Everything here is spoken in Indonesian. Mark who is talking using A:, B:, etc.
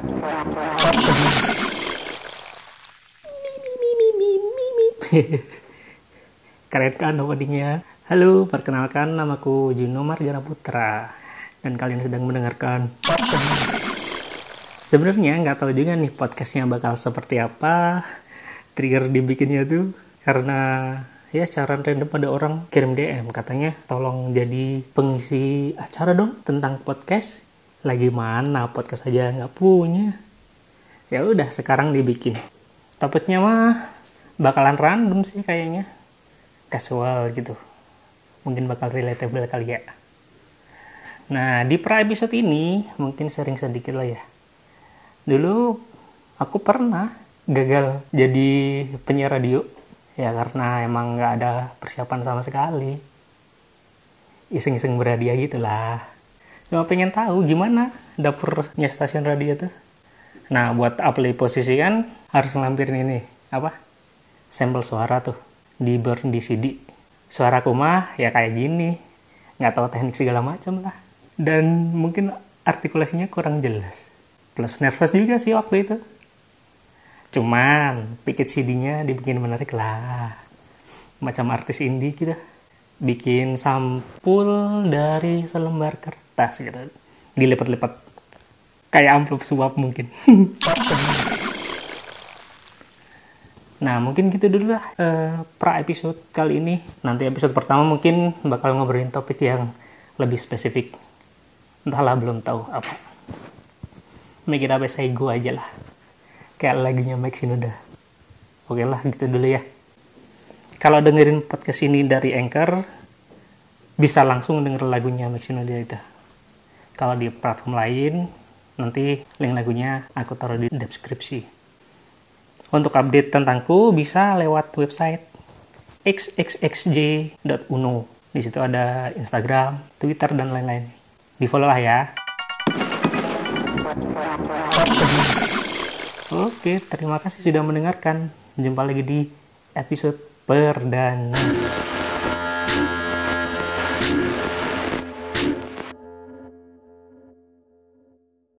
A: Keren kan openingnya? Halo, perkenalkan namaku Juno Margana Putra dan kalian sedang mendengarkan Sebenarnya nggak tahu juga nih podcastnya bakal seperti apa. Trigger dibikinnya tuh karena ya secara random ada orang kirim DM katanya tolong jadi pengisi acara dong tentang podcast. Lagi mana podcast aja nggak punya. Ya udah sekarang dibikin. Topiknya mah bakalan random sih kayaknya. Casual gitu. Mungkin bakal relatable kali ya. Nah, di pra episode ini mungkin sering sedikit lah ya. Dulu aku pernah gagal jadi penyiar radio ya karena emang nggak ada persiapan sama sekali. Iseng-iseng berhadiah gitulah. Cuma pengen tahu gimana dapurnya stasiun radio tuh. Nah, buat apply posisi kan harus ngelampirin ini, apa? Sampel suara tuh di burn di CD. Suara mah ya kayak gini. Nggak tahu teknik segala macam lah dan mungkin artikulasinya kurang jelas plus nervous juga sih waktu itu cuman pikir CD-nya dibikin menarik lah macam artis indie gitu bikin sampul dari selembar kertas gitu. Dilipat-lipat. Kayak amplop suap mungkin. Nah mungkin gitu dulu lah uh, pra episode kali ini. Nanti episode pertama mungkin bakal ngobrolin topik yang lebih spesifik. Entahlah belum tahu apa. Make it up gue aja lah. Kayak lagunya Mike Shinoda. Oke lah gitu dulu ya. Kalau dengerin podcast ini dari Anchor bisa langsung denger lagunya Mike Shinoda itu kalau di platform lain nanti link lagunya aku taruh di deskripsi untuk update tentangku bisa lewat website xxxj.uno di situ ada Instagram, Twitter dan lain-lain di follow lah ya Oke, terima kasih sudah mendengarkan. Jumpa lagi di episode perdana.